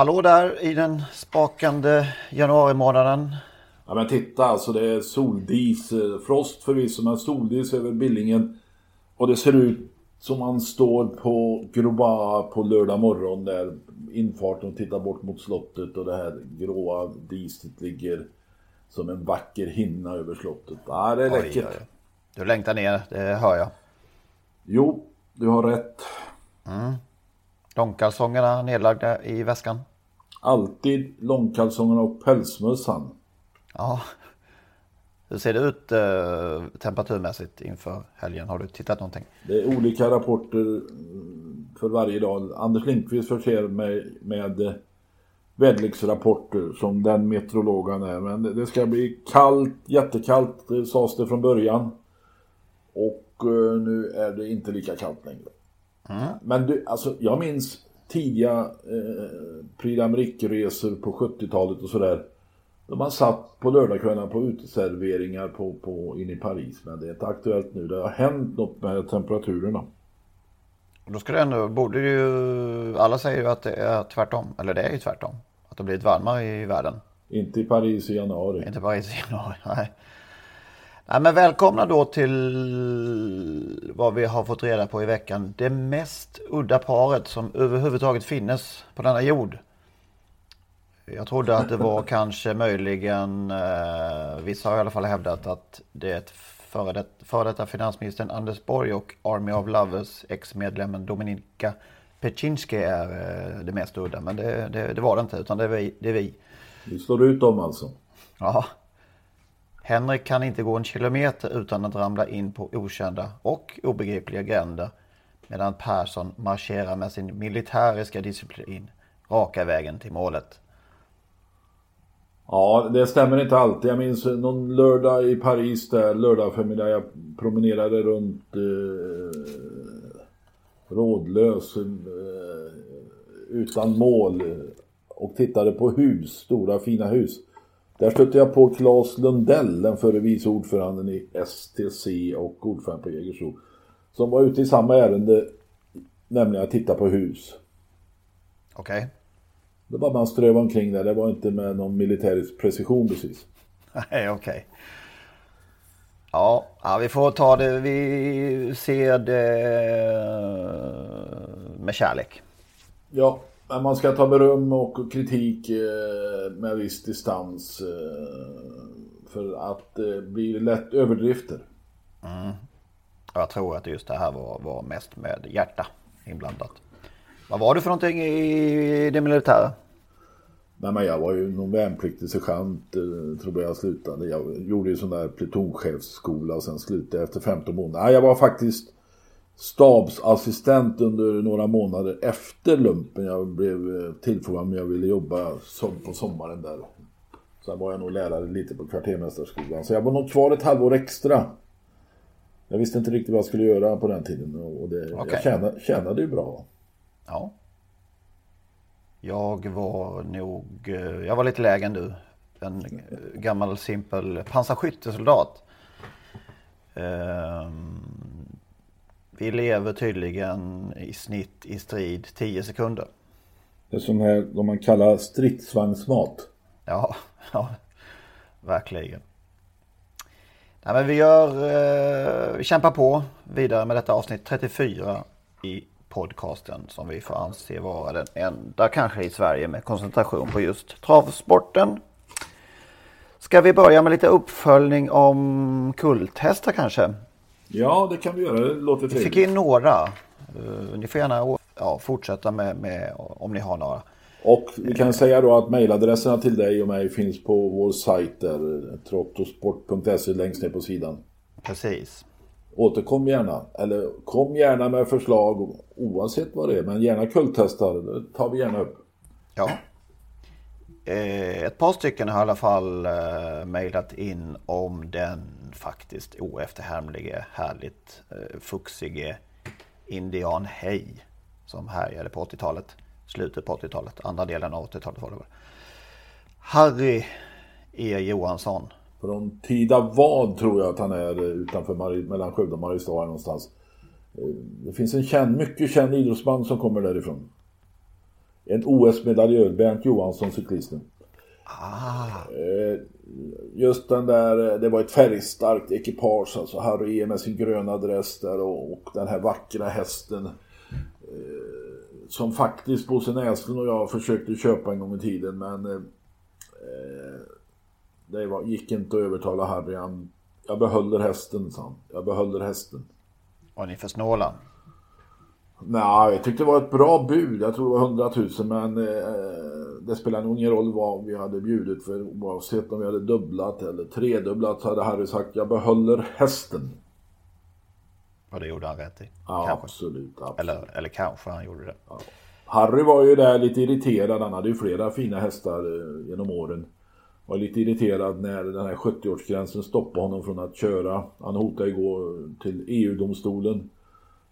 Hallå där i den spakande januari-månaden. Ja men titta alltså det är soldis, frost förvisso men soldis över Billingen. Och det ser ut som man står på Groba på lördag morgon där infarten och tittar bort mot slottet och det här gråa diset ligger som en vacker hinna över slottet. Ja det är Oj, läckert. oj. Du längtar ner, det hör jag. Jo, du har rätt. Långkalsongerna nedlagda i väskan. Alltid långkalsongerna och pälsmössan. Ja. Hur ser det ut eh, temperaturmässigt inför helgen? Har du tittat någonting? Det är olika rapporter mm, för varje dag. Anders Lindqvist förser mig med eh, väderleksrapporter som den meteorolog han är. Men det- ska bli kallt, jättekallt det sades det från början. Och eh, nu är det inte lika kallt längre. Men du, alltså jag minns tidiga eh, Prix på 70-talet och sådär. Då man satt på lördagskvällarna på uteserveringar på, på, in i Paris. Men det är inte aktuellt nu. Det har hänt något med temperaturerna. Då det ändå, borde det ju, alla säger ju att det är tvärtom. Eller det är ju tvärtom. Att det har blivit varmare i världen. Inte i Paris i januari. Inte bara i januari, nej. Nej. Men välkomna då till vad vi har fått reda på i veckan. Det mest udda paret som överhuvudtaget finnes på denna jord. Jag trodde att det var kanske möjligen, eh, vissa har i alla fall hävdat att det är före, det, före detta finansministern Anders Borg och Army of Lovers ex-medlemmen Dominika Peczynski är eh, det mest udda. Men det, det, det var det inte, utan det är vi. Det är vi. Vi slår ut dem alltså. Ja. Henrik kan inte gå en kilometer utan att ramla in på okända och obegripliga gränder. Medan Persson marscherar med sin militäriska disciplin raka vägen till målet. Ja, det stämmer inte alltid. Jag minns någon lördag i Paris där, lördag förmiddag. Jag promenerade runt eh, rådlös, eh, utan mål och tittade på hus, stora fina hus. Där stötte jag på Claes Lundell, den före vice ordföranden i STC och ordförande på Jägersro. Som var ute i samma ärende, nämligen att titta på hus. Okej? Det var man ströva omkring där, det var inte med någon militärisk precision precis. Nej, okej. Ja, ja, vi får ta det. Vi ser det med kärlek. Ja, men man ska ta beröm och kritik eh, med viss distans. Eh, för att det blir lätt överdrifter. Jag tror att just det här var, var mest med hjärta inblandat. Vad var det för någonting i det militära? Nej, men jag var ju någon värnpliktig sergeant, eh, tror jag slutade. Jag gjorde ju sån där plutonchefsskola och sen slutade jag efter 15 månader. Nej, jag var faktiskt stabsassistent under några månader efter lumpen. Jag blev eh, tillfrågad om jag ville jobba som på sommaren där. Sen var jag nog lärare lite på kvartermästarskolan. Så jag var nog kvar ett halvår extra. Jag visste inte riktigt vad jag skulle göra på den tiden. Och det, Okej. Jag tjänade, tjänade ju bra. Ja. Jag var nog, eh, jag var lite lägre än du. En gammal simpel pansarskyttesoldat. Ehm, Vi lever tydligen i snitt i strid 10 sekunder. Det är som här, vad man kallar stridsvagnsmat. Ja, ja verkligen. Nej, men vi gör, eh, vi kämpar på vidare med detta avsnitt 34 i podcasten som vi får anse vara den enda kanske i Sverige med koncentration på just travsporten. Ska vi börja med lite uppföljning om kulthästar kanske? Ja, det kan vi göra. Det låter trevligt. Vi fick in några. Uh, ni får gärna ja, fortsätta med, med om ni har några. Och vi kan säga då att mejladresserna till dig och mig finns på vår sajt där, trottosport.se längst ner på sidan. Precis. Återkom gärna, eller kom gärna med förslag oavsett vad det är, men gärna kulltestar, det tar vi gärna upp. Ja. Eh, ett par stycken har i alla fall eh, mejlat in om den faktiskt oefterhärmlige, härligt eh, fuxige Indian Hej som härjade på 80-talet. Slutet på 80-talet, andra delen av 80-talet var det väl. Harry E Johansson. Från Tida vad tror jag att han är utanför Mar mellan Skövde och Mariestad någonstans. Eh, det finns en känd, mycket känd idrottsman som kommer därifrån. En OS-medaljör, Bernt Johansson, cyklisten. Ah. Eh, just den där, det var ett färgstarkt ekipage, alltså Harry E med sin gröna dress där och, och den här vackra hästen. Eh, som faktiskt Bosse Näslund och jag försökte köpa en gång i tiden men eh, det var, gick inte att övertala Harry. Han, jag behåller hästen, sa han. Jag behåller hästen. Var ni för snåla? Nej, jag tyckte det var ett bra bud. Jag tror det var 100 000 men eh, det spelar nog ingen roll vad vi hade bjudit för oavsett om vi hade dubblat eller tredubblat så hade Harry sagt jag behåller hästen. Och det gjorde han rätt i? Ja, absolut, absolut. Eller, eller kanske han gjorde det. Ja. Harry var ju där lite irriterad. Han hade ju flera fina hästar eh, genom åren. Var lite irriterad när den här 70-årsgränsen stoppade honom från att köra. Han hotade igår till EU-domstolen.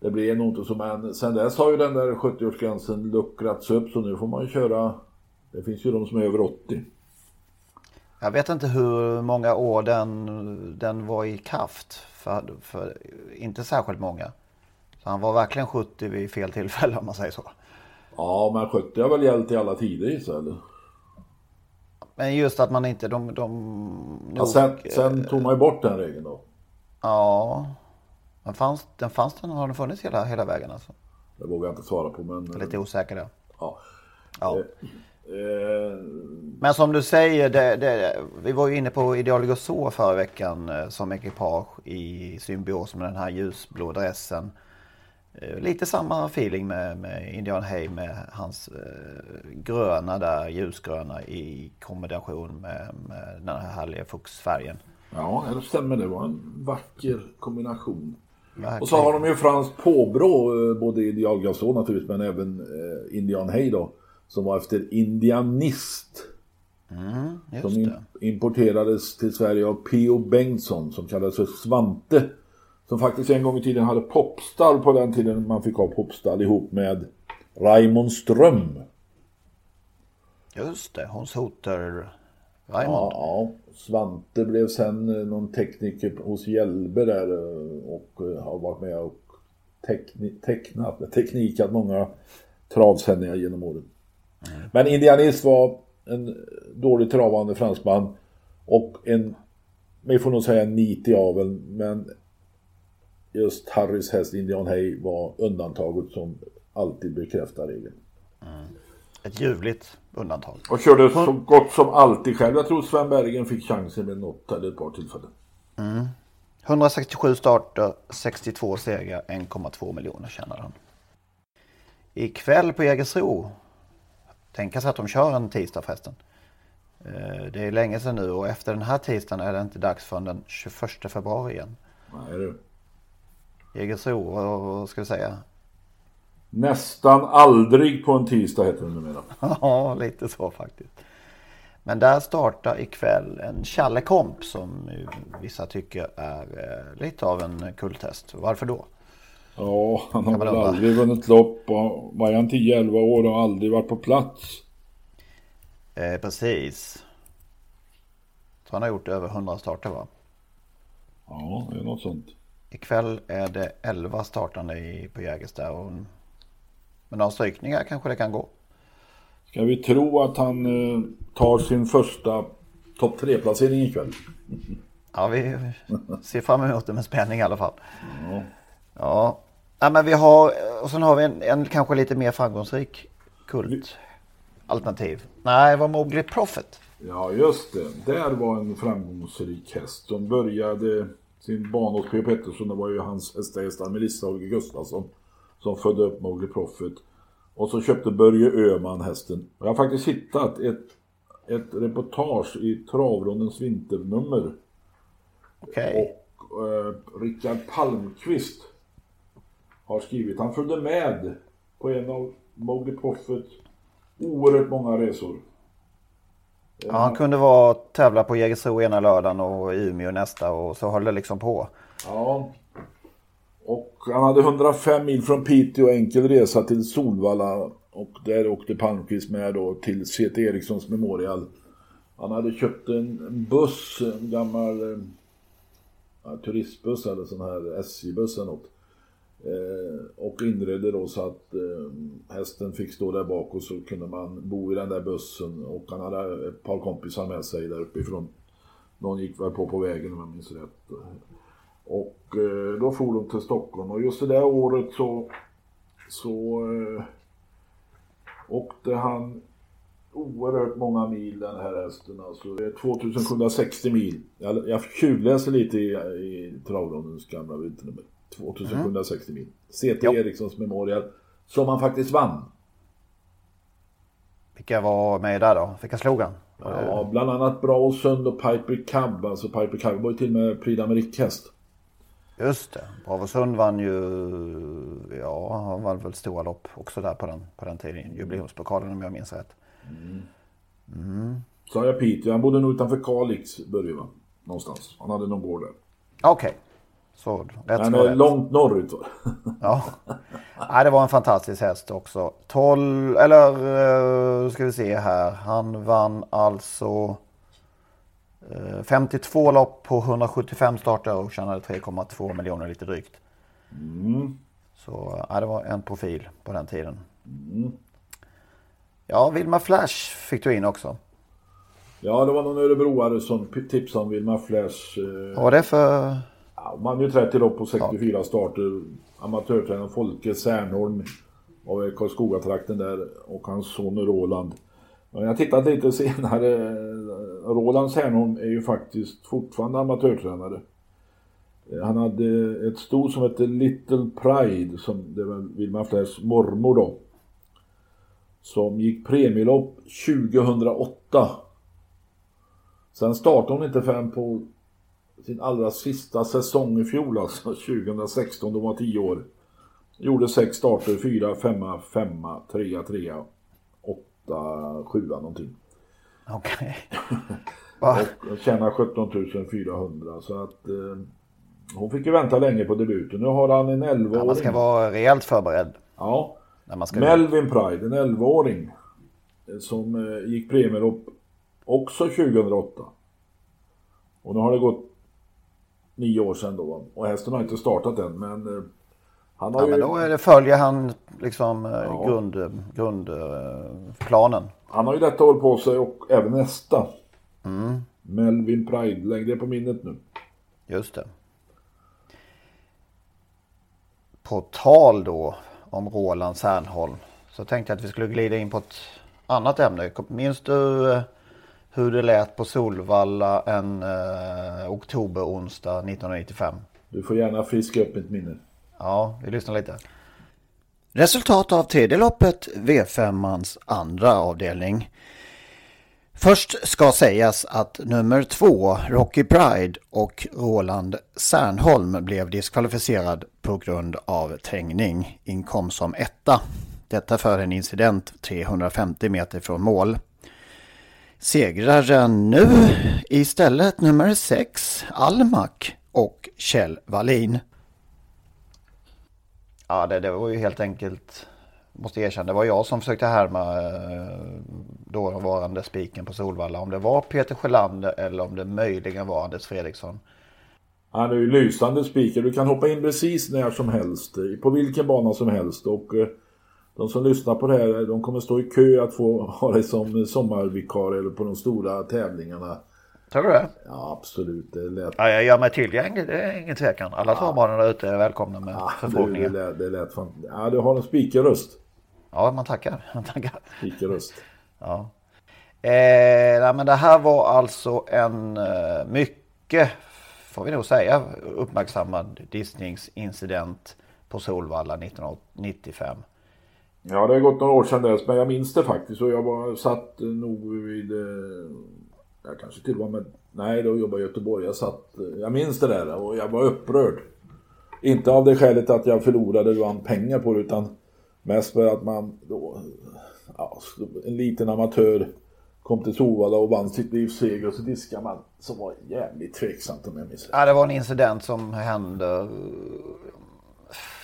Det blev nog inte så men sen dess har ju den där 70-årsgränsen luckrats upp så nu får man ju köra. Det finns ju de som är över 80. Jag vet inte hur många år den, den var i kraft. För, för inte särskilt många. Så han var verkligen 70 vid fel tillfälle om man säger så. Ja, men 70 har väl gällt i alla tider gissar eller? Men just att man inte, de... de nog, ja, sen, sen tog man ju bort den regeln då. Ja. Den fanns den, fanns den har den funnits hela, hela vägen alltså? Det vågar jag inte svara på men... Lite osäker där. Ja. ja. Eh. Men som du säger, det, det, vi var ju inne på Ideal så förra veckan eh, som ekipage i symbios med den här ljusblå dressen. Eh, lite samma feeling med, med Indian Hay med hans gröna där, ljusgröna i kombination med, med den här härliga fuxfärgen. Ja, det stämmer. Det var en vacker kombination. Verkligen. Och så har de ju franskt påbrå, både idealgasol naturligtvis, men även Indian Hay då. Som var efter Indianist. Mm, som in, importerades till Sverige av P.O. Bengtsson som kallades för Svante. Som faktiskt en gång i tiden hade popstall på den tiden man fick ha popstall ihop med Raimond Ström. Just det, Hans Hoter Raimond. Ja, Svante blev sen eh, någon tekniker hos Hjälbe där eh, och eh, har varit med och tecknat, teknikat många travsändningar genom åren. Mm. Men Indianist var en dåligt travande fransman och en, vi får nog säga en nit i aveln, men just Harrys häst Indian Hay var undantaget som alltid bekräftar regeln. Mm. Ett ljuvligt undantag. Och körde så gott som alltid själv. Jag tror Sven Bergen fick chansen med något eller ett par tillfällen. Mm. 167 starter, 62 segrar, 1,2 miljoner tjänar han. Ikväll på Jägersro. Tänka sig att de kör en tisdag förresten. Eh, det är länge sedan nu och efter den här tisdagen är det inte dags förrän den 21 februari igen. Nej du. Jägersro, vad ska vi säga? Nästan aldrig på en tisdag heter det numera. Ja, lite så faktiskt. Men där startar ikväll en Challekomp som vissa tycker är eh, lite av en kulttest. Varför då? Ja, han har väl aldrig vunnit lopp. Var han 10-11 år och aldrig varit på plats? Eh, precis. Så han har gjort över 100 starter va? Ja, det är något sånt. Ikväll är det 11 startande i, på Jägersta. Och med några strykningar kanske det kan gå. Ska vi tro att han eh, tar sin första topp 3-placering ikväll? Ja, vi ser fram emot det med spänning i alla fall. Ja. Ja, ja men vi har, och sen har vi en, en kanske lite mer framgångsrik kult alternativ. Nej, det var Mowgli Prophet. Ja, just det. Där var en framgångsrik häst. De började sin banås P. Pettersson. Det var ju hans hästhästar Melissa Holger Gustafsson som födde upp Mowgli Profit. Och så köpte Börje Öhman hästen. Jag har faktiskt hittat ett, ett reportage i Travrondens vinternummer. Okej. Och eh, Rickard Palmqvist har skrivit. Han följde med på en av Mowgli Profit oerhört många resor. Ja, han kunde vara tävla på Jägersro ena lördagen och Umeå nästa och så höll det liksom på. Ja. Och han hade 105 mil från Piteå enkel resa till Solvalla. Och där åkte Palmqvist med då till CT Erikssons Memorial. Han hade köpt en, en buss, en gammal eh, ja, turistbuss eller sån här SJ-buss eller något. Eh, och inredde då så att eh, hästen fick stå där bak och så kunde man bo i den där bussen. Och han hade ett par kompisar med sig där uppifrån. Någon gick väl på på vägen om jag minns rätt. Och eh, då for de till Stockholm och just det där året så, så åkte han oerhört många mil den här hästen. Alltså 2760 mil. Jag, jag tjuvläser lite i, i travlundens gamla vinternummer. 2760 mil. CT Ja. Erikssons Memorial. Som han faktiskt vann. Vilka var med där då? Vilka slog han? Ja, bland annat Bra och Piper Cub. Alltså Piper Cub var ju till och med Prix d'Amérique-häst. Just det. Bravosund vann ju, ja han vann väl stora lopp också där på den, på den tiden. Jubileumspokalen om jag minns rätt. Sa jag Piteå? Han bodde nog utanför Kalix, Börje va? Någonstans. Han hade någon gård där. Okej. Så rätt vara rätt. långt norrut? Ja. Nej, det var en fantastisk häst också. 12, eller eh, ska vi se här. Han vann alltså eh, 52 lopp på 175 starter och tjänade 3,2 miljoner lite drygt. Så ja, det var en profil på den tiden. Ja, Vilma Flash fick du in också. Ja, det var någon örebroare som tipsade om Wilma Flash. Eh, Vad var det för... ja, man ju 30 lopp på 64 starter. Amatörtränaren Folke Särnholm av Karlskogatrakten där och hans son Roland. Men jag tittat lite senare. eh, Roland Särnholm är ju faktiskt fortfarande amatörtränare. Eh, Han hade ett sto som hette Little Pride, som det var Wilma Flashs mormor då. Som gick premielopp 2008. Sen startade hon inte förrän på sin allra sista säsong i fjol, alltså 2016, då hon var 10 år. Gjorde sex starter, fyra, femma, femma, trea, trea, åtta, sjua någonting. Okej. Va? Och tjänar 17 400 så att eh, hon fick ju vänta länge på debuten. Nu har han en 11-åring. Ja, man ska vara rejält förberedd Ja, när man ska... Melvin Pride, en 11-åring. eh, Som eh, gick premielopp också 2008. Och nu har det gått nio år sedan då. Och hästen har inte startat än men eh, han har Ja, ju... men då är det, följer han liksom eh, Ja. grund, grundplanen. Han har ju detta år på sig och även nästa. Mm. Melvin Pride, lägg det på minnet nu. Just det. På tal då om Roland Särnholm så tänkte jag att vi skulle glida in på ett annat ämne. Minns du eh, hur det lät på Solvalla en eh, oktober-onsdag 1995? Du får gärna friska upp mitt minne. Ja, vi lyssnar lite. Resultat av tredje loppet V5ans andra avdelning. Först ska sägas att nummer två, Rocky Pride och Roland Särnholm blev diskvalificerad på grund av trängning. Inkom som etta. Detta för en incident 350 meter från mål. Segraren nu istället nummer sex, Almak och Kjell Wallin. Ja, det, det var ju helt enkelt, måste erkänna, det var jag som försökte härma eh, dåvarande spiken på Solvalla. Om det var Peter Sjölander eller om det möjligen var Anders Fredriksson. Han är ju lysande speaker. Du kan hoppa in precis när som helst. På vilken bana som helst. Och eh, de som lyssnar på det här, de kommer stå i kö att få ha dig som sommarvikarie eller på de stora tävlingarna. Tror du det? Ja, absolut. Det lät, Ja, jag gör mig tillgänglig, det är ingen tvekan. Alla travbanor där ute är välkomna med det, det, förfrågningar. lät, det lät fan... Ja, du har en speakerröst. Ja, man tackar. Man tackar. Speakerröst. Ja. Eh, nej, men det här var alltså en eh, mycket får vi nog säga, uppmärksammad dissningsincident på Solvalla 1995. Ja, det har gått några år sedan dess, men jag minns det faktiskt. Och jag var satt nog vid... Eh, jag kanske till och med... Nej, då jobbade jag i Göteborg. Jag satt... Eh, jag minns det där och jag var upprörd. Inte av det skälet att jag förlorade och vann pengar på det, utan mest för att man då... Ja, en liten amatör kom till Sovalla och vann sitt livs seger och så diskade man. Så var jävligt tveksamt om jag minns rätt. Ja, det var en incident som hände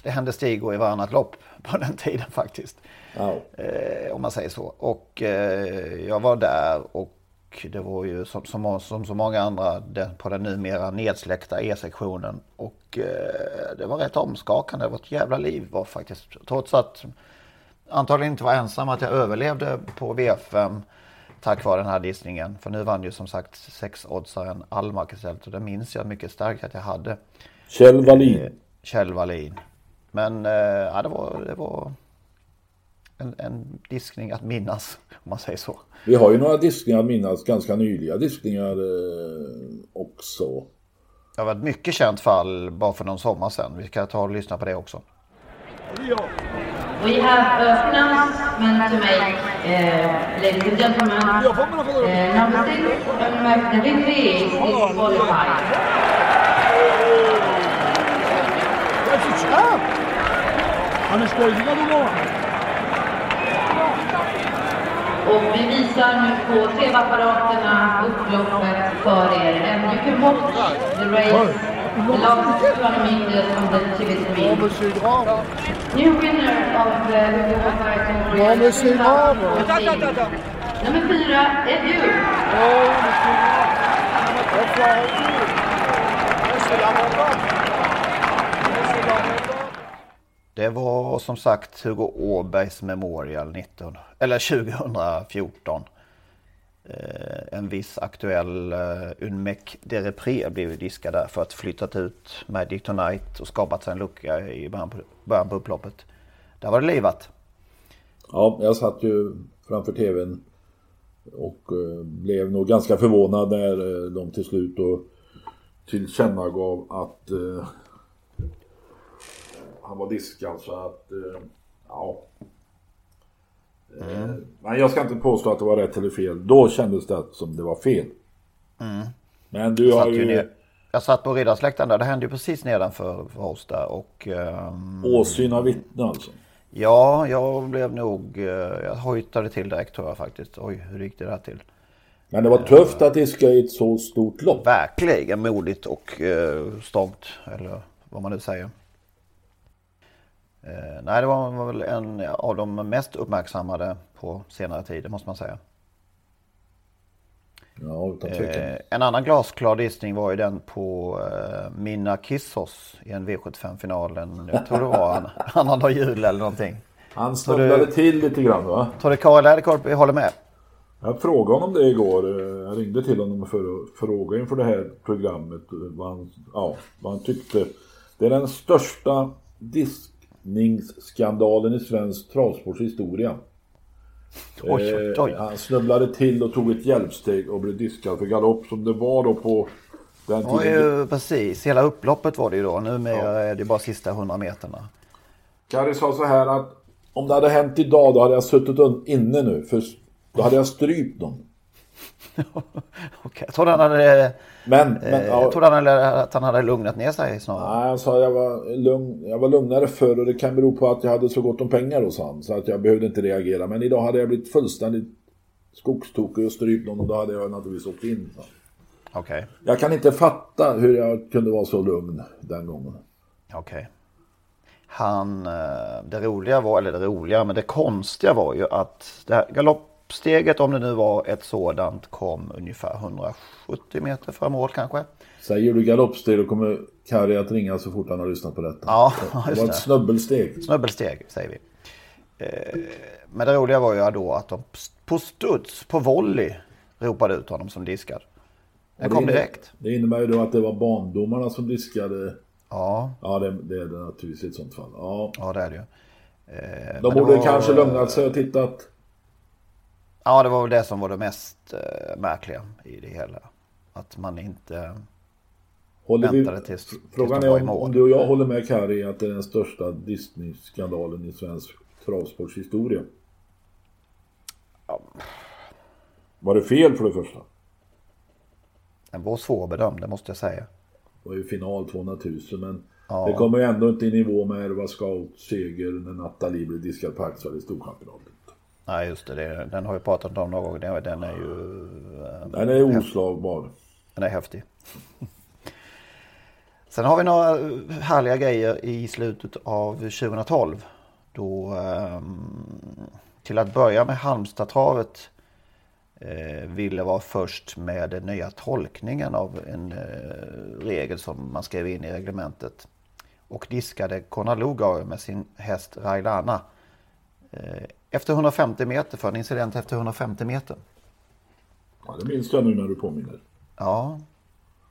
det hände stig och i varannat lopp på den tiden faktiskt. Oh. Eh, om man säger så. Och eh, jag var där och det var ju som, som, som så många andra den, på den numera nedsläckta E-sektionen. Och eh, det var rätt omskakande. Det var ett jävla liv var faktiskt. Trots att antagligen inte var ensam att jag överlevde på V5 tack vare den här dissningen. För nu vann ju som sagt sexoddsaren Alma och det minns jag mycket starkt att jag hade. Kjell Wallin. Eh, Kjell Wallin. Men eh, ja, det var, det var en, en, diskning att minnas, om man säger så. Vi har ju några diskningar att minnas, ganska nyliga diskningar eh, också. Det var ett mycket känt fall bara för någon sommar sedan. Vi ska ta och lyssna på det också. We have a announcement to make, uh, ladies and gentlemen. Uh, number six, the referee is disqualified. Du bara. Och vi visar nu på TV-apparaterna upploppet för er. And you can watch the race, the last 20 meters on the TV screen. New winner of the Hugo Boss Nummer fyra, Edu. Det var som sagt Hugo Åbergs Memorial 19, eller 2014. Eh, en viss aktuell eh, Unmec de Repré blev diskad där för att flyttat ut Magic Tonight och skapat sig en lucka i början på, början på upploppet. Där var det livat. Ja, jag satt ju framför tvn och eh, blev nog ganska förvånad när eh, de till slut då tillkännagav att eh, han var diskad så att, eh, ja. Mm. Men jag ska inte påstå att det var rätt eller fel. Då kändes det som det var fel. Mm. Men du har ju... Ner. Jag satt på Riddarsläktaren där. Det hände ju precis nedanför för oss där. Och, um... Åsyna vittne alltså? Ja, jag blev nog... Uh, jag hojtade till direkt tror jag faktiskt. Oj, hur gick det där till? Men det var tufft att diska i ett så stort lopp. Verkligen modigt och uh, strångt. Eller vad man nu säger. Eh, nej, det var, var väl en av de mest uppmärksammade på senare tid, måste man säga. Ja, utan eh, en annan glasklar dissning var ju den på eh, Minna Kissos i en V75-finalen. Jag tror det var en annan dag jul eller någonting. Han snubblade till lite grann va? Tror du Karl Läderkorp håller med? Jag frågade honom det igår. Jag ringde till honom för att fråga inför det här programmet vad han, ja, vad han tyckte. Det är den största disk skandalen i svensk travsportshistoria. Oj, oj, oj. Eh, han snubblade till och tog ett hjälpsteg och blev diskad för galopp som det var då på den tiden. Oj, precis, hela upploppet var det ju då. Nu med ja. är det bara sista 100 meterna. Kari sa så här att om det hade hänt idag då hade jag suttit inne nu. För då hade jag strypt dem. Okej, jag trodde han hade... Men, men eh, jag trodde han hade, att han hade lugnat ner sig snarare. Nej, han sa jag var, lugn, jag var lugnare förr och det kan bero på att jag hade så gott om pengar hos han. Så att jag behövde inte reagera. Men idag hade jag blivit fullständigt skogstokig och strypt någon och då hade jag naturligtvis åkt in. Okej. Okay. Jag kan inte fatta hur jag kunde vara så lugn den gången. Okej. Okay. Han, eh, det roliga var, eller det roliga, men det konstiga var ju att det här galopp Steget, om det nu var ett sådant, kom ungefär 170 meter framåt kanske. Säger du galoppsteg då kommer Kari att ringa så fort han har lyssnat på detta. Ja, det var ett snubbelsteg. Snubbelsteg säger vi. Eh, men det roliga var ju då att de på studs, på volley, ropade ut honom som diskad. Den kom direkt. Det innebär ju då att det var bandomarna som diskade. Ja. Ja, det, det är det naturligtvis i ett sånt fall. Ja, ja det är det ju. Eh, de borde var... kanske lugnat sig och tittat Ja, det var väl det som var det mest eh, märkliga i det hela. Att man inte... Håller vi, väntade tills, frågan tills är om, du och jag håller med Kari att det är den största Disney-skandalen i svensk travsportshistoria. Var det fel för det första? Den var svårbedömd, det måste jag säga. Det var ju final 200 000 men Ja. det kommer ju ändå inte i nivå med Erva Scout seger när Nathalie blev diskad på Axel i Storchampionatet. Nej, just det, det. Den har vi pratat om några gånger. Den, den är ju eh, Den är oslagbar. den är häftig. Sen har vi några härliga grejer i slutet av 2012. Då ehm, till att börja med Halmstadtravet eh, ville vara först med den nya tolkningen av en eh, regel som man skrev in i reglementet. Och diskade Konalugauer med sin häst Railana. Eh, efter 150 meter för en incident efter 150 meter. Ja, det minns jag nu när du påminner. Ja.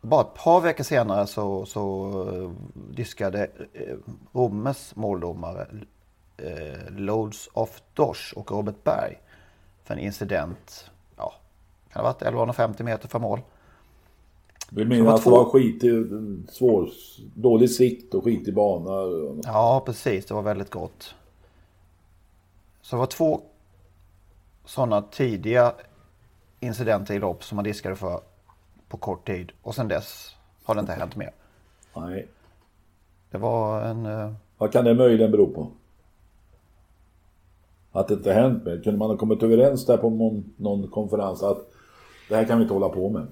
Bara ett par veckor senare så, så eh, diskade eh, Rommes måldomare eh, Loads of Dosh och Robert Berg för en incident. Ja, kan det ha varit 1150 meter från mål. Minns var att det var skit i, svår, dålig sikt och skit i bana. Ja, precis. Det var väldigt gott. Så det var två sådana tidiga incidenter i lopp som man diskade för på kort tid. Och sen dess har det inte hänt mer. Nej. Det var en... eh, Vad kan det möjligen bero på? Att det inte hänt mer? Kunde man ha kommit överens där på någon, någon konferens att det här kan vi inte hålla på med?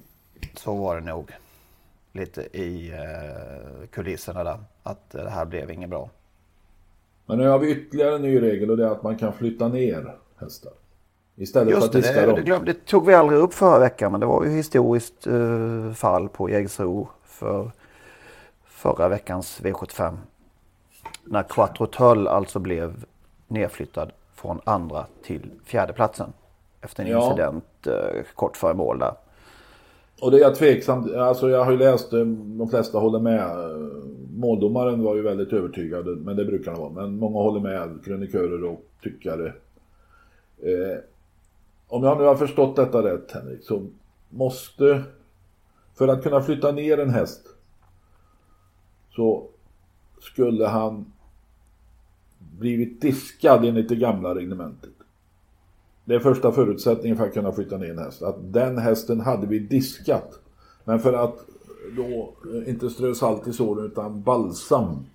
Så var det nog. Lite i eh, kulisserna där. Att det här blev inget bra. Men nu har vi ytterligare en ny regel och det är att man kan flytta ner hästar. Istället för Just att det, diska det, dem. det, glöm, det tog vi aldrig upp förra veckan. Men det var ju historiskt eh, fall på Jägersro för förra veckans V75. När Quattro Tull alltså blev nedflyttad från andra till fjärde platsen Efter en Ja. incident eh, kort före mål där. Och det är jag tveksam Alltså jag har ju läst, eh, de flesta håller med. Måldomaren var ju väldigt övertygad, men det brukar han vara. Men många håller med, krönikörer och tyckare. Eh, om jag nu har förstått detta rätt Henrik, så måste, för att kunna flytta ner en häst, så skulle han blivit diskad enligt det gamla reglementet. Det är första förutsättningen för att kunna flytta ner en häst. Att den hästen hade vi diskat. Men för att då eh, inte strö salt i såren utan balsam.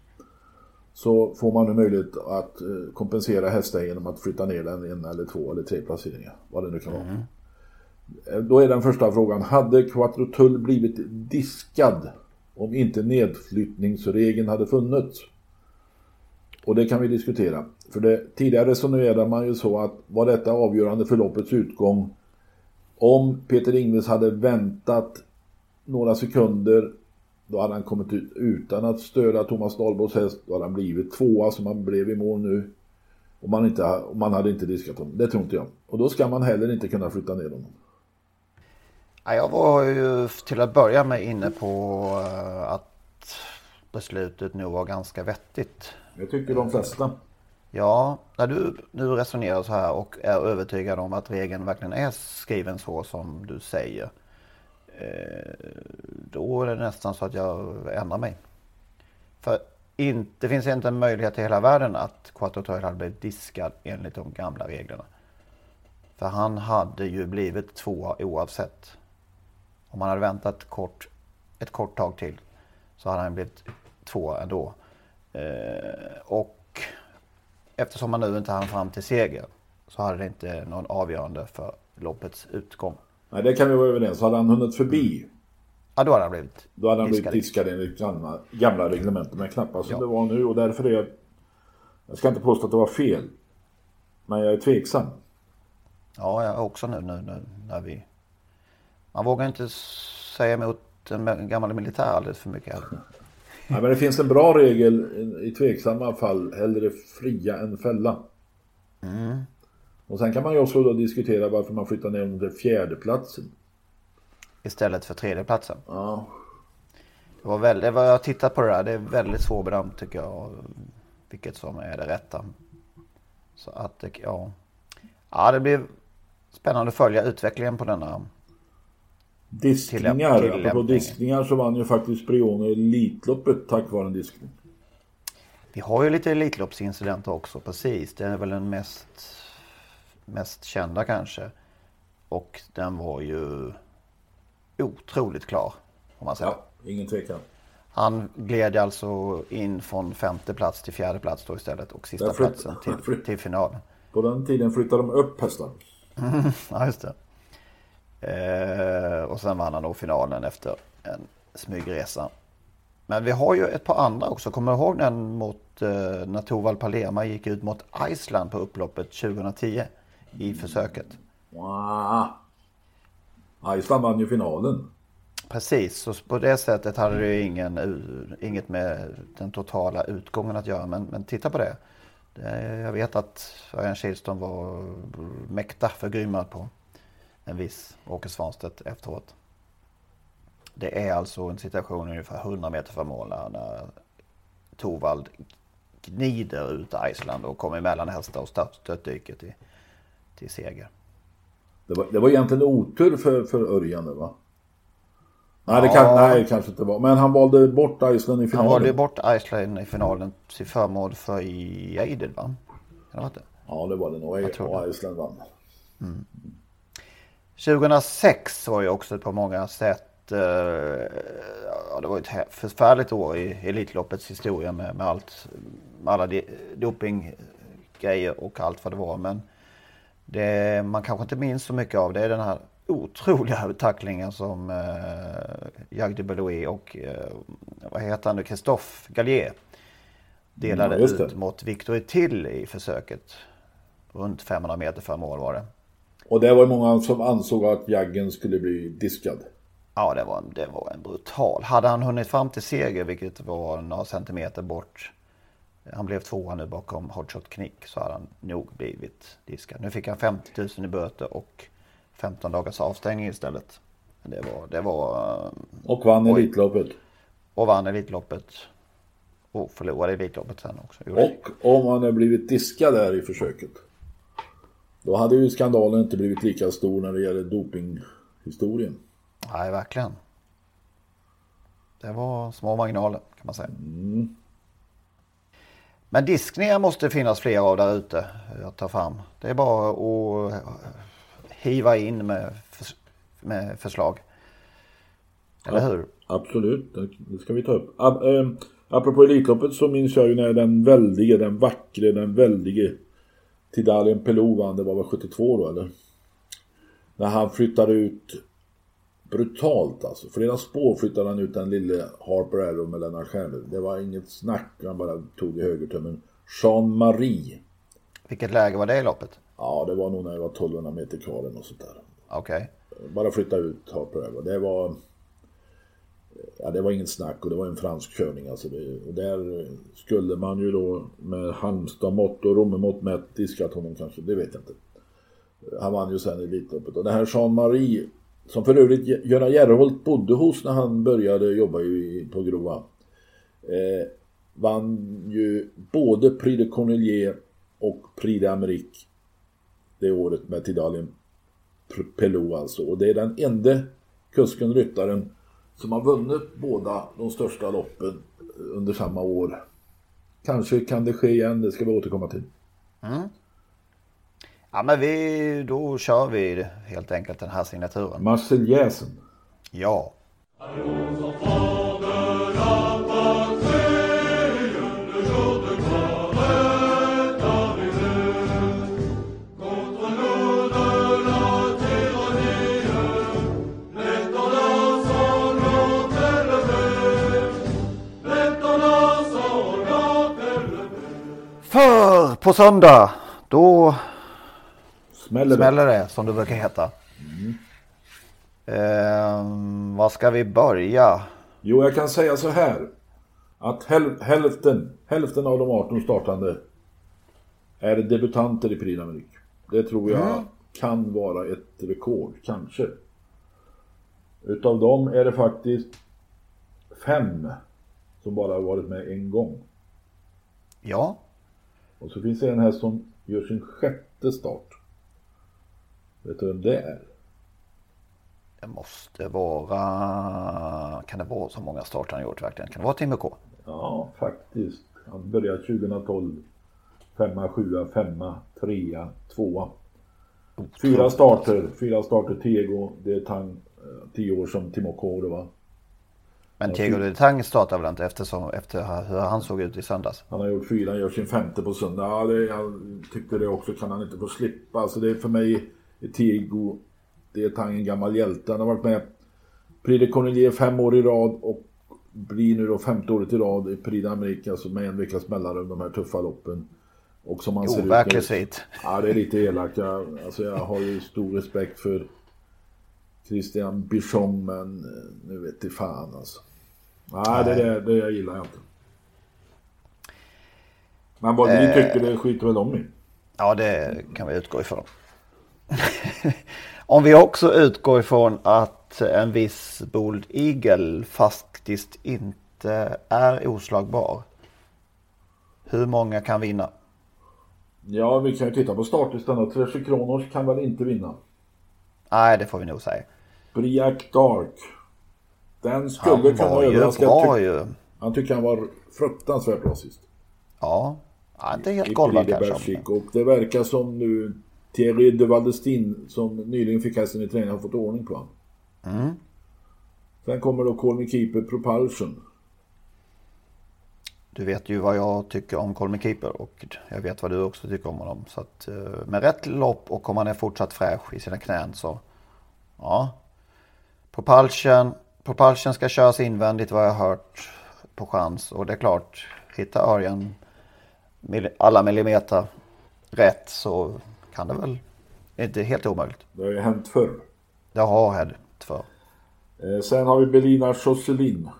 Så får man nu möjlighet att eh, kompensera hästen genom att flytta ner den en eller två eller tre placeringar. Vad det nu kan vara. Eh, Då är den första frågan. Hade Quattro Tull blivit diskad om inte nedflyttningsregeln hade funnits? Och det kan vi diskutera. För det, tidigare resonerade man ju så att var detta avgörande för loppets utgång om Peter Ingves hade väntat några sekunder då hade han kommit ut utan att störa Thomas Dahlborgs häst. Då hade han blivit tvåa som han blev i mål nu. Och man, inte, och man hade inte diskat honom. Det tror inte jag. Och då ska man heller inte kunna flytta ner honom. Jag var ju till att börja med inne på eh, att beslutet nu var ganska vettigt. Det tycker de flesta. Ja, när du nu resonerar så här och är övertygad om att regeln verkligen är skriven så som du säger. Eh, då är det nästan så att jag ändrar mig. För inte, det finns inte en möjlighet i hela världen att Quattro Toil hade blivit diskad enligt de gamla reglerna. För han hade ju blivit tvåa oavsett. Om han hade väntat kort, ett kort tag till så hade han blivit tvåa ändå. Eh, och eftersom han nu inte hann fram till seger så hade det inte någon avgörande för loppets utgång. Nej, det kan vi vara överens Hade han hunnit förbi Ja, då hade han blivit Då hade han blivit diskad. enligt gamla, gamla reglementet, men knappast som Ja. det var nu. Och därför är jag... Jag ska inte påstå att det var fel. Men jag är tveksam. Ja, jag är också nu, nu, nu när vi... Man vågar inte säga emot en gammal militär alldeles för mycket Ja, men det finns en bra regel i tveksamma fall. Hellre fria än fälla. Och sen kan man ju också då diskutera varför man flyttar ner till fjärdeplatsen. Istället för tredjeplatsen. Ja. Det var väldigt, var, jag tittat på det där. Det är väldigt svårbedömt tycker jag. Vilket som är det rätta. Så att ja. Ja, det blir spännande att följa utvecklingen på denna Diskningar, apropå diskningar så vann ju faktiskt Brione Elitloppet tack vare en diskning. Vi har ju lite Elitloppsincidenter också, precis. Det är väl den mest, mest kända kanske. Och den var ju otroligt klar. Om man säger. Ja, ingen tvekan. Han gled alltså in från femte plats till fjärde plats då istället och sista platsen till, till finalen. På den tiden flyttade de upp hästar. ja, just det. Eh, och sen vann han då finalen efter en smygresa. Men vi har ju ett par andra också. Kommer du ihåg den mot eh, när Torvald Palema gick ut mot Island på upploppet 2010 i försöket? Wow. Island vann ju finalen. Precis, så på det sättet hade det ju ingen, inget med den totala utgången att göra. Men, men titta på det. jag vet att Örjan Kihlström var mäkta förgrymmad på en viss Åke Svanstedt efteråt. Det är alltså en situation ungefär 100 meter från mål när Torvald gnider ut Island och kommer emellan hästar och störtdyker till, till seger. Det var, det var egentligen otur för, för Örjan va? Nej, det kan, nej, kanske inte var. Men han valde bort Island i finalen. Han valde bort Island i finalen till förmån för Eided va? Kan det, det Ja, det var det nog. Och Island vann. Mm. 2006 var ju också på många sätt eh, ja, det var ett förfärligt år i Elitloppets historia med, med allt, med alla dopinggrejer och allt vad det var. Men det man kanske inte minns så mycket av det är den här otroliga tacklingen som eh, Jacques de Belouis och eh, vad heter han nu, Christophe Gallier delade ja, ut mot Victor Till i försöket. Runt 500 meter före mål var det. Och det var många som ansåg att Jaggen skulle bli diskad. Ja, det var, det var en brutal. Hade han hunnit fram till seger, vilket var några centimeter bort. Han blev tvåa nu bakom Hotshot Knick så hade han nog blivit diskad. Nu fick han 50 000 i böter och 15 dagars avstängning istället. Det var... Det var eh, och vann Elitloppet. Och vann Elitloppet. Och förlorade Elitloppet sen också. Och om han hade blivit diskad där i försöket. Då hade ju skandalen inte blivit lika stor när det gäller dopinghistorien. Nej, verkligen. Det var små marginaler kan man säga. Mm. Men diskningar måste finnas fler av där ute att ta fram. Det är bara att hiva in med, med förslag. Eller hur? Absolut, det ska vi ta upp. Ehm, apropå Elitloppet så minns jag ju när den väldige, den vackre, den väldige Tidalien Pelou vann, det var väl 72 då eller? När han flyttade ut brutalt alltså. Flera spår flyttade han ut den lille Harper Arrow med Lennart Stjärnlöv. Det var inget snack, han bara tog i högertummen. Jean-Marie. Vilket läge var det i loppet? Ja, det var nog när det var 1200 meter kvar eller något sånt där. Okej. Okay. Bara flytta ut Harper Arrow. Det var... Ja, det var inget snack och det var en fransk körning alltså. Det, och där skulle man ju då med Halmstad-mått och Rommemått mätt diskat honom kanske, det vet jag inte. Han vann ju sen Elitloppet. Och det här Jean-Marie, som för övrigt Göran Järrholt bodde hos när han började jobba i, på Grova. Eh, vann ju både Prix de Cornelier och Prix d'Amérique det året med Tidalien Pelou alltså. Och det är den enda kusken, ryttaren som har vunnit båda de största loppen under samma år. Kanske kan det ske igen, det ska vi återkomma till. Mm. Ja men vi, då kör vi helt enkelt den här signaturen. Marseljäsen. Ja. På söndag då smäller, smäller det som det brukar heta. Mm. Eh, vad ska vi börja? Jo, jag kan säga så här. Att häl hälften, hälften av de 18 startande är debutanter i Prix d'Amérique. Det tror jag mm. kan vara ett rekord, kanske. Utav dem är det faktiskt fem som bara har varit med en gång. Ja. Och så finns det en häst som gör sin sjätte start. Vet du vem det är? Det måste vara... Kan det vara så många starter han gjort verkligen? Kan det vara Timmy K? Ja, faktiskt. Han började 2012. Femma, sjua, femma, trea, tvåa. Fyra starter, fyra starter Tego, det är Tang, eh, tio år som Timo K det var. Men Tego de Tang startar väl inte eftersom, efter hur han såg ut i söndags? Han har gjort fyra, han gör sin femte på söndag. Ja, det, jag tyckte det också kan han inte få slippa. Alltså det är för mig, Tego, är Tang en gammal hjälte. Han har varit med Prix de Cornelier fem år i rad och blir nu då femte året i rad i Prix d'Amérique, alltså med en veckas mellanrum, de här tuffa loppen. Och som han ser ut nu-. Ja, det är lite elakt. Jag, alltså jag har ju stor respekt för Christian Bichon, men eh, nu vet jag fan alltså. Nej, det, det, det gillar jag inte. Men vad ni tycker, det skiter väl de i. Ja, det kan vi utgå ifrån. Om vi också utgår ifrån att en viss Bold Eagle faktiskt inte är oslagbar. Hur många kan vinna? Ja, vi kan ju titta på startlistan då. Treasure Kronos kan väl inte vinna. Nej, det får vi nog säga. Briac Dark. Den Han skulle kunna var ju överraska. bra Ty- ju. Han tycker han var fruktansvärt bra sist. Ja, ja inte helt golvad kanske. Och det verkar som nu Thierry de Valdestin som nyligen fick hästen i träning har fått ordning på honom. Mm. Sen kommer då Call Me Keeper Propulsion. Du vet ju vad jag tycker om Colmy Keeper och jag vet vad du också tycker om honom. Så att eh, med rätt lopp och om han är fortsatt fräsch i sina knän så ja. Propulsion, Propulsion ska köras invändigt vad jag har hört på chans och det är klart hittar Örjan alla millimeter rätt så kan det väl inte helt omöjligt. Det har ju hänt förr. Det har hänt för. Eh, sen har vi Belina Josselin.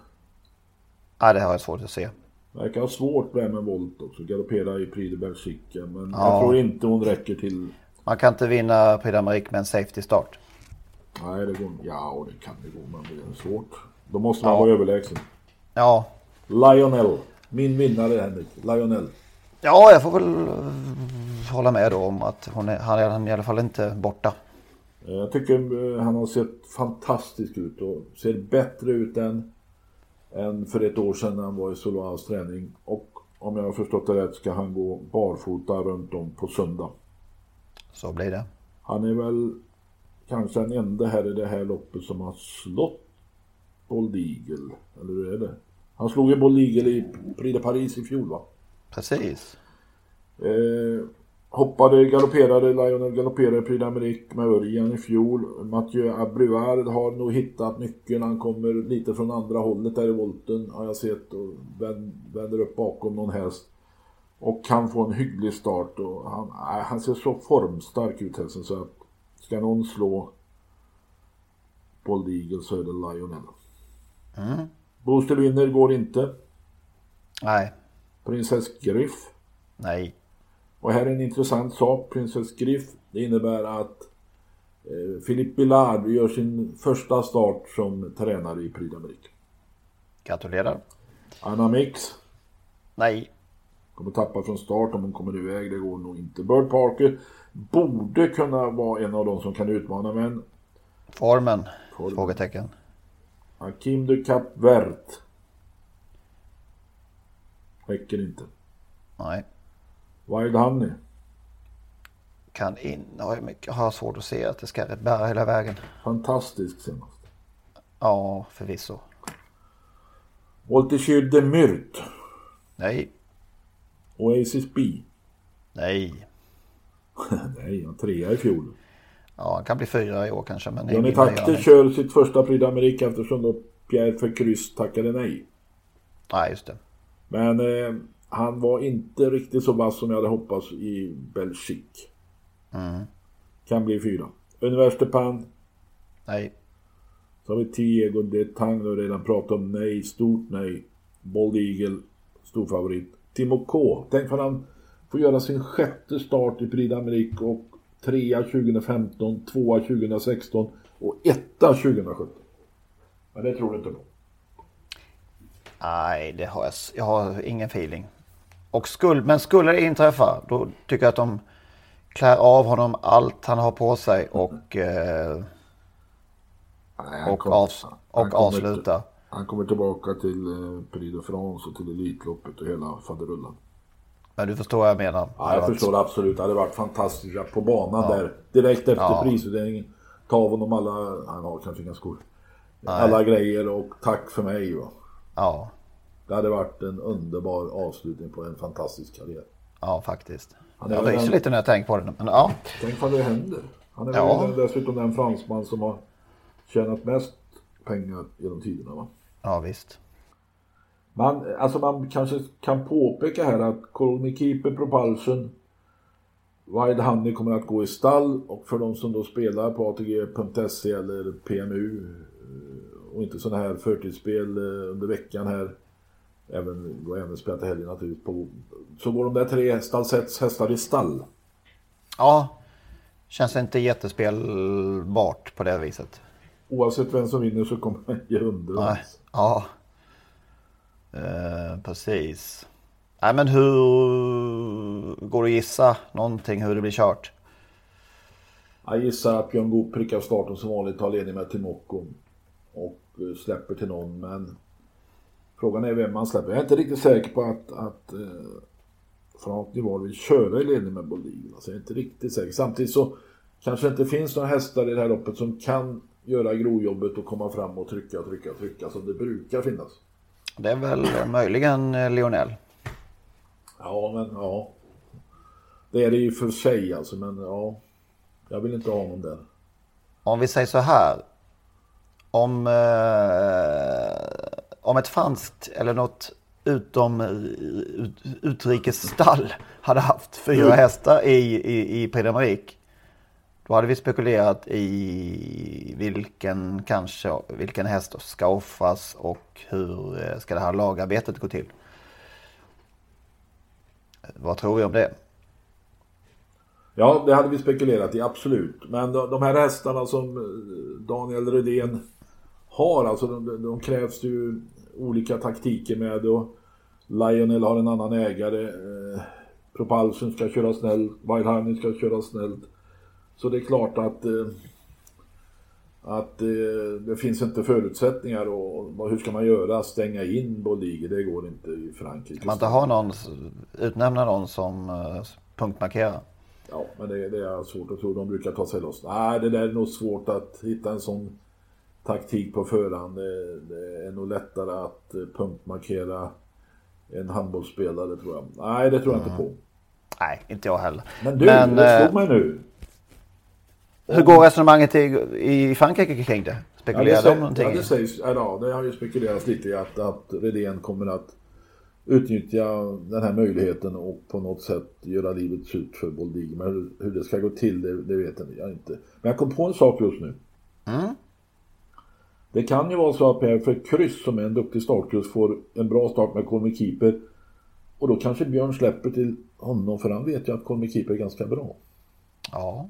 Nej, det har jag svårt att se. Verkar ha svårt med med volt också. Galoppera i Prix de. Men Ja. jag tror inte hon räcker till. Man kan inte vinna Prix d'Amérique med en safety start. Nej, det går Ja, och det kan det gå, men det är svårt. Då måste man Ja. vara överlägsen. Ja, Lionel. Min vinnare Henrik. Lionel. Ja, jag får väl eh, hålla med då om att hon är, han är i alla fall inte borta. Eh, Jag tycker eh, han har sett fantastisk ut och ser bättre ut än, än för ett år sedan när han var i Soloas träning. Och om jag har förstått det rätt ska han gå barfota runt om på söndag. Så blir det. Han är väl kanske den enda här i det här loppet som har slått Bold Eagle. Eller hur är det? Han slog ju Bold Eagle i Prix de Paris i fjol va? Precis. Eh, hoppade, galopperade, Lionel galopperade Prix d'Amérique med Örjan i fjol. Mathieu Abruard har nog hittat nyckeln. Han kommer lite från andra hållet där i volten har jag sett och vänd, vänder upp bakom någon häst. Och kan få en hygglig start och han, han ser så formstark ut hästen så att ska någon slå Bold Eagle så är det Lionel. Mm. Booster vinner går inte. Nej, Prinsess Griff nej. Och här är en intressant sak. Prinsess Griff. Det innebär att eh, Philippe Billard gör sin första start som tränare i Prix d'Amérique. Gratulerar. Anna Mix Nej. kommer tappa från start om hon kommer iväg. Det går nog inte. Bird Parker borde kunna vara en av de som kan utmana men Formen? Formen. Frågetecken. Hakim de Cap Vert räcker inte. Nej. Wild Honey. Kan in. Jag har svårt att se att det ska bära hela vägen. Fantastisk senast. Ja, förvisso. Voltigeur de Myrt. Nej. Oasis B. Nej. Nej, han trea i fjol. Ja, han kan bli fyra i år kanske. Men Johnny Takter kör sitt första Prix d'Amérique eftersom då Pierre Vercruz tackade nej. Nej, just det. Men eh, han var inte riktigt så vass som jag hade hoppats i Belgique. Mm. Kan bli fyra. Université Pan. Nej. Så har vi Tiego de Tang, har redan pratat om nej, stort nej. Bold Eagle, stor favorit. Timo K. Tänk för han får göra sin sjätte start i Prix d'Amérique och trea 2015, tvåa 2016 och etta 2017. Men det tror du inte på. Nej, det har jag, jag har ingen feeling. Och skulle, men skulle det inträffa, då tycker jag att de klär av honom allt han har på sig och eh, Nej, och, kom, av, och avsluta. Han kommer tillbaka till eh, Prix de France och till Elitloppet och hela faderullan. Men du förstår vad jag menar? Ja, jag förstår absolut. Det hade varit fantastiskt på banan ja. där. Direkt efter ja. prisutdelningen. Ta av honom alla, han har kanske inga skor. Nej. Alla grejer och tack för mig. Va? Ja. Det hade varit en underbar avslutning på en fantastisk karriär. Ja, faktiskt. Han jag ryser lite när jag tänker på det. Men ja. Tänk vad det händer. Han är ja. dessutom den fransman som har tjänat mest pengar genom tiderna. Va? Ja, visst. Man, alltså man kanske kan påpeka här att Me Keeper Propulsion Wild Honey kommer att gå i stall och för de som då spelar på ATG.se eller PMU och inte sådana här förtidsspel eh, under veckan här även, går även spelat till helgen naturligtvis på, så går de där tre stallsets hästar i stall. Ja, känns inte jättespelbart på det viset. Oavsett vem som vinner så kommer man ge under. Ja, eh, precis. Nej men hur går det att gissa någonting hur det blir kört? Jag gissar att Björn Goop prickar starten som vanligt, tar ledning med Timoko och eh, släpper till någon men frågan är vem man släpper. Jag är inte riktigt säker på att, att eh, Frank Nivard vill köra i ledning med Bolin. Alltså jag är inte riktigt säker. Samtidigt så kanske det inte finns några hästar i det här loppet som kan göra grovjobbet och komma fram och trycka, trycka, trycka som det brukar finnas. Det är väl möjligen eh, Lionel. Ja, men ja. Det är det ju för sig alltså, men ja. Jag vill inte ha honom där. Om vi säger så här. Om, eh, om ett franskt eller något utom ut, utrikesstall hade haft fyra hästar i, i, i Prix då hade vi spekulerat i vilken, kanske, vilken häst ska offras och hur eh, ska det här lagarbetet gå till. Vad tror vi om det? Ja, det hade vi spekulerat i, absolut. Men de, här hästarna som eh, Daniel Rydén har, alltså de, de krävs ju olika taktiker med och Lionel har en annan ägare. Eh, Propulsion ska köra snällt, Wild Honey ska köra snällt. Så det är klart att eh, att eh, det finns inte förutsättningar och, hur ska man göra? Stänga in Boldige? Det går inte i Frankrike. Kan man inte ha någon, utnämna någon som uh, punktmarkerar? Ja, men det, det, är svårt att tro. De brukar ta sig loss. Nej, det där är nog svårt att hitta en sån taktik på förhand. Det, det är nog lättare att punktmarkera en handbollsspelare tror jag. Nej, det tror jag mm. inte på. Nej, inte jag heller. Men du, men, det slog mig nu. Hur går resonemanget i, i Frankrike kring det? Spekulerar ja, det de någonting? Ja, det sägs, ja, det har ju spekulerats lite i att, att Redén kommer att utnyttja den här möjligheten och på något sätt göra livet surt för Boldig. Men hur, hur, det ska gå till, det, det vet jag inte. Men jag kom på en sak just nu. Mm. Det kan ju vara så att Per för kryss som är en duktig startkurs får en bra start med Colmy Keeper. Och då kanske Björn släpper till honom för han vet ju att Colmy Keeper är ganska bra. Ja.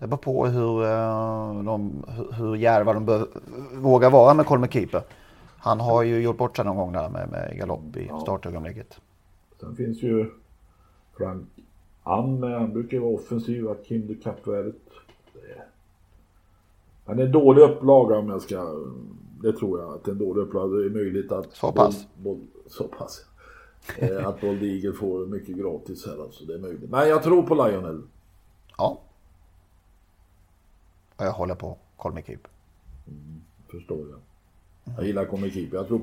Det beror på hur, eh, de, hur djärva de bör, vågar vara med Colmer Keeper. Han har ju gjort bort sig någon gång där med, med galopp i ja. startögonblicket. Sen finns ju Frank Ann med. Han brukar ju vara offensiv. Kim de Kapvärdet. Han är en dålig upplaga om jag ska... Det tror jag att en dålig upplaga. Det är möjligt att... Så pass? Boll, boll, så pass. Eh, att Bold Eagle får mycket gratis här alltså. Det är möjligt. Men jag tror på Lionel. Ja. Och jag håller på Colmy Keep. Mm, förstår jag. Jag gillar Colmy Keep. Jag, tror,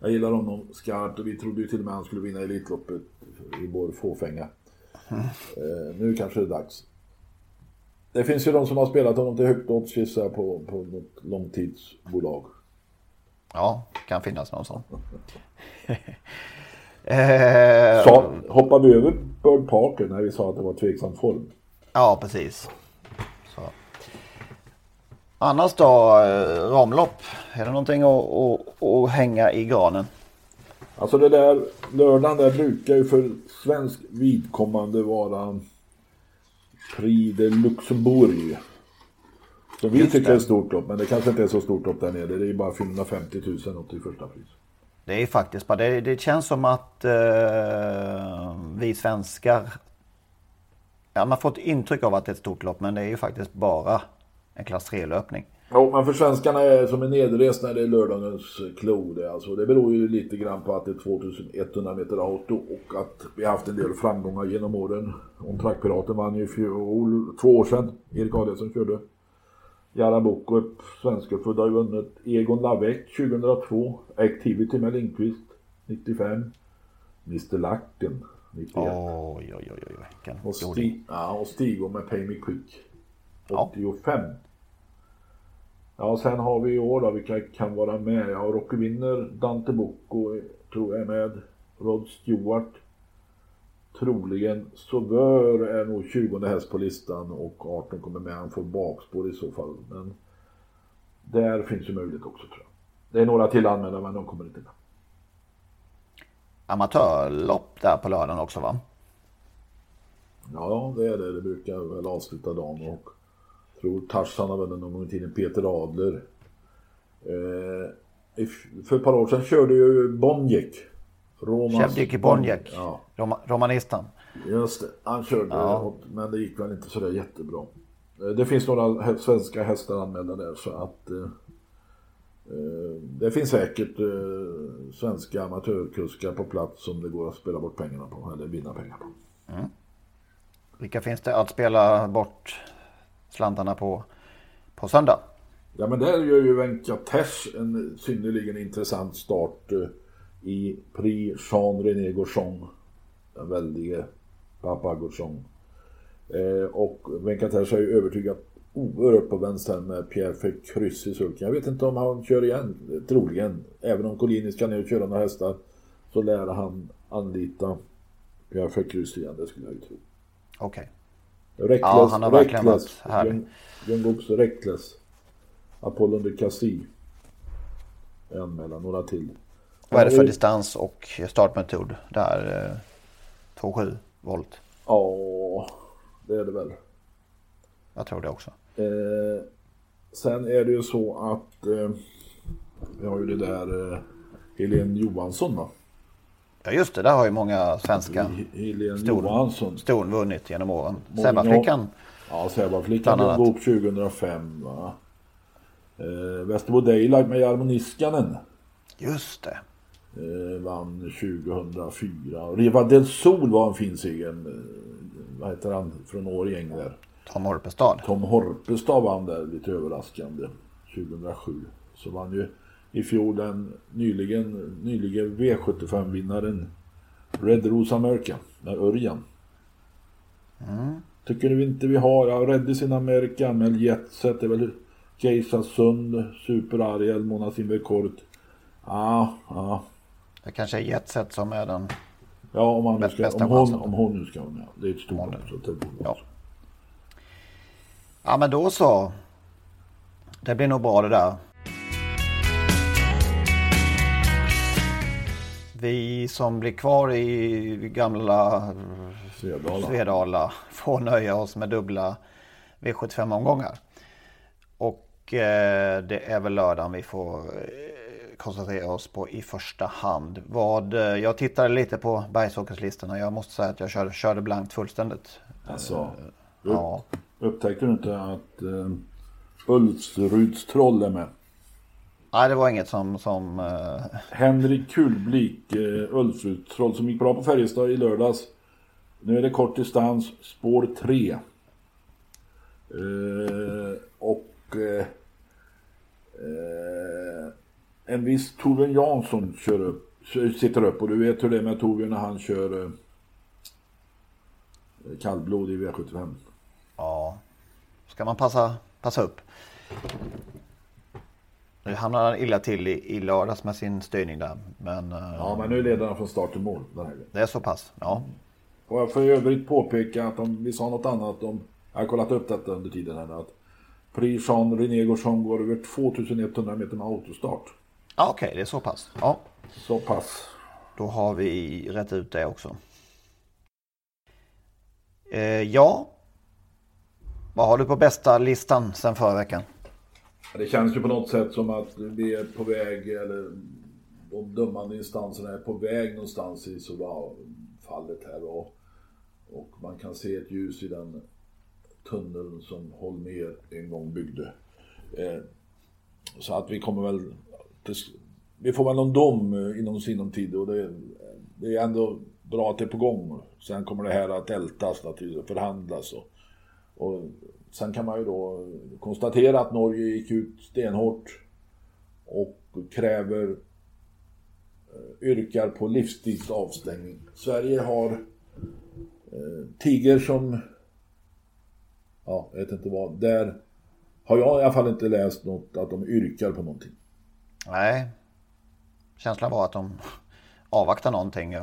jag gillar honom skarpt och vi trodde ju till och med att han skulle vinna Elitloppet i vår fåfänga. Mm. Eh, nu kanske det är dags. Det finns ju de som har spelat honom till högt odds gissar på, på något långtidsbolag. Ja, kan finnas någon sån. eh, så hoppade vi över Bird Parker när vi sa att det var tveksam form. Ja, precis. Annars då, eh, ramlopp? Är det någonting att, att, att hänga i granen? Alltså det där lördagen där brukar ju för svensk vidkommande vara Prix de Luxembourg. Som vi tycker är ett stort lopp, men det kanske inte är så stort lopp där nere. Det är ju bara 450 000 upp till första pris. Det är faktiskt bara, det, det känns som att eh, vi svenskar, ja man får ett intryck av att det är ett stort lopp, men det är ju faktiskt bara en klass 3-löpning. Jo, men för svenskarna är som en nedrest när det är lördagens klo. Det, alltså, det beror ju lite grann på att det är 2100 meter auto och att vi har haft en del framgångar genom åren. Om Trackpiraten vann ju fjol, två år sedan. Erik Adielsson körde. Jara Bokup, svenskfödd, har ju vunnit. Egon Lavec 2002. Activity med Lindqvist 95. Mr Lacken 91. Oj, oj, oj, oj. Vilken och. Stig, ja, och Stigo med Pay Me Quick Ja. 85. Ja, sen har vi i år då, vilka kan vara med? Ja, Rocky Winner, Dante Bocco tror jag är med. Rod Stewart. Troligen Sauveur är nog 20 häst på listan och 18 kommer med. Han får bakspår i så fall. Men där finns ju möjlighet också tror jag. Det är några till anmälda men de kommer inte med. Amatörlopp där på lördagen också va? Ja, det är det. Det brukar väl avsluta dagen och tror Tarzan vunnit någon gång i tiden. Peter Adler. Eh, för ett par år sedan körde ju Bonjek. Chevdiki Bonjek. Ja, Roma, romanistan. just det. Han körde, Ja. men det gick väl inte sådär jättebra. Eh, Det finns några svenska hästar anmälda där så att eh, eh, det finns säkert eh, svenska amatörkuskar på plats som det går att spela bort pengarna på eller vinna pengar på. Vilka finns det att spela bort slantarna på, på söndag? Ja men där gör ju Venkatesh en synnerligen intressant start eh, i Prix Jean René Gauchon. Den väldige Papa Gauchon. Eh, och Venkatesh har ju övertygat oerhört på vänster med Pierre för kryss i sulken. Jag vet inte om han kör igen, troligen. Även om Collini ska ner och köra några hästar så lär han anlita Pierre för kryss igen, det skulle jag ju tro. Okej. Reckless, Ja, han har verkligen varit härlig. Young, Young Books Reckless. Apollon de Cassis. Är anmälan, några till. Vad är det för distans och startmetod där? Eh, 2,7 volt. Ja, det är det väl. Jag tror det också. Eh, sen är det ju så att eh, vi har ju det där eh, Helene Johansson va? Ja just det, där har ju många svenska Helene Stor. Ston vunnit genom åren. Sävaflickan. Ja, Sävaflickan annat. upp 2005 va. Eh, Västerbo Daylight med Jarmo Niskanen. Just det. Eh, vann 2004. Och Riva del Sol var en fin seger. Eh, vad heter han från Årgäng där? Tom Horpestad. Tom Horpestad vann där lite överraskande 2007. Så vann ju i fjol den nyligen, nyligen V75-vinnaren Red Rose America med Örjan. Tycker du inte vi har, ja Reddis in America med Jetset, det är väl Geisa Sund, Super Ariel, Mona Simverkort. Ja, ja. Det kanske är Jetset som är den. Ja, om, han ska, om, hon, om hon nu ska vara med. Det är ett stort borde Ja. Ja men då så. Det blir nog bra det där. Vi som blir kvar i gamla Svedala. Svedala får nöja oss med dubbla V75-omgångar. Och eh, det är väl lördagen vi får eh, koncentrera oss på i första hand. Vad, eh, jag tittade lite på Bergsåkerslistan och jag måste säga att jag körde, körde blankt fullständigt. Alltså, Ja, upptäckte du inte att uh, Ulfsruds troll är med? Nej, det var inget som... som eh, Henrik Kulblik, uh, Ulfsruds troll som gick bra på Färjestad i lördags. Nu är det kort distans, spår 3. Eh, och eh, eh, en viss Torbjörn Jansson kör upp, sitter upp och du vet hur det är med Torbjörn när han kör eh, kallblod i V75. ja, ska man passa, passa upp. Nu hamnade han illa till i, i lördags med sin styrning där. Men, eh, Ja, men nu leder han från start till mål det är så pass. Ja, Och jag får i övrigt påpeka att om vi sa något annat om, jag har kollat upp detta under tiden här nu, att Prix Jean René Gauchon går över 2100 meter med autostart. ja okej, det är så pass. Ja, Så pass. då har vi rätt ut det också. Eh, ja, vad har du på bästa listan sen förra veckan? Det känns ju på något sätt som att vi är på väg, eller de dömande instanserna är på väg någonstans i Solar-fallet här och, och man kan se ett ljus i den tunneln som Holmér en gång byggde. Eh, så att vi kommer väl... Vi får väl någon dom eh, inom sinom tid och det, det är ändå bra att det är på gång. Sen kommer det här att ältas naturligtvis, förhandlas och, och sen kan man ju då konstatera att Norge gick ut stenhårt och kräver eh, yrkar på livstidsavstängning. Sverige har eh, Tiger som ja, jag vet inte vad. Där har jag i alla fall inte läst något att de yrkar på någonting. Nej. Känslan var att de avvaktar någonting,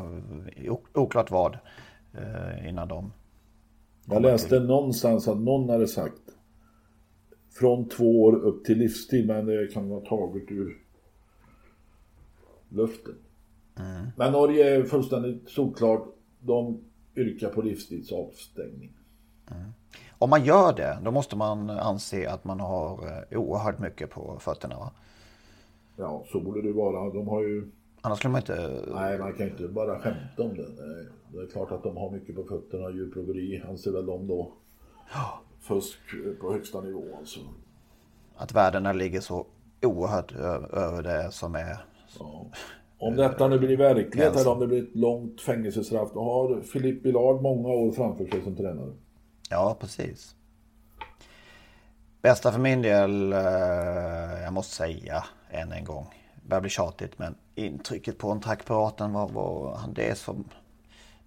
oklart vad, eh, innan de... Jag läste någonstans att någon hade sagt från två år upp till livstid, men det kan vara taget ur luften. Mm. Men Norge är fullständigt såklart. De yrkar på livstidsavstängning. Mm. Om man gör det, då måste man anse att man har eh, oerhört mycket på fötterna va? Ja, så borde det vara. De har ju... Annars skulle man inte... Nej, man kan inte bara skämta om det. Det är klart att de har mycket på fötterna. Djurplågeri anser väl de då. Fusk på högsta nivå alltså. Att värdena ligger så oerhört över det som är... Ja. Om detta nu blir verklighet eller om det blir ett långt fängelsestraff, då har Philippe Billard många år framför sig som tränare. Ja, precis. Bästa för min del, eh, jag måste säga än en gång. Det börjar bli tjatigt men intrycket på en trackpiraten var, var det är som...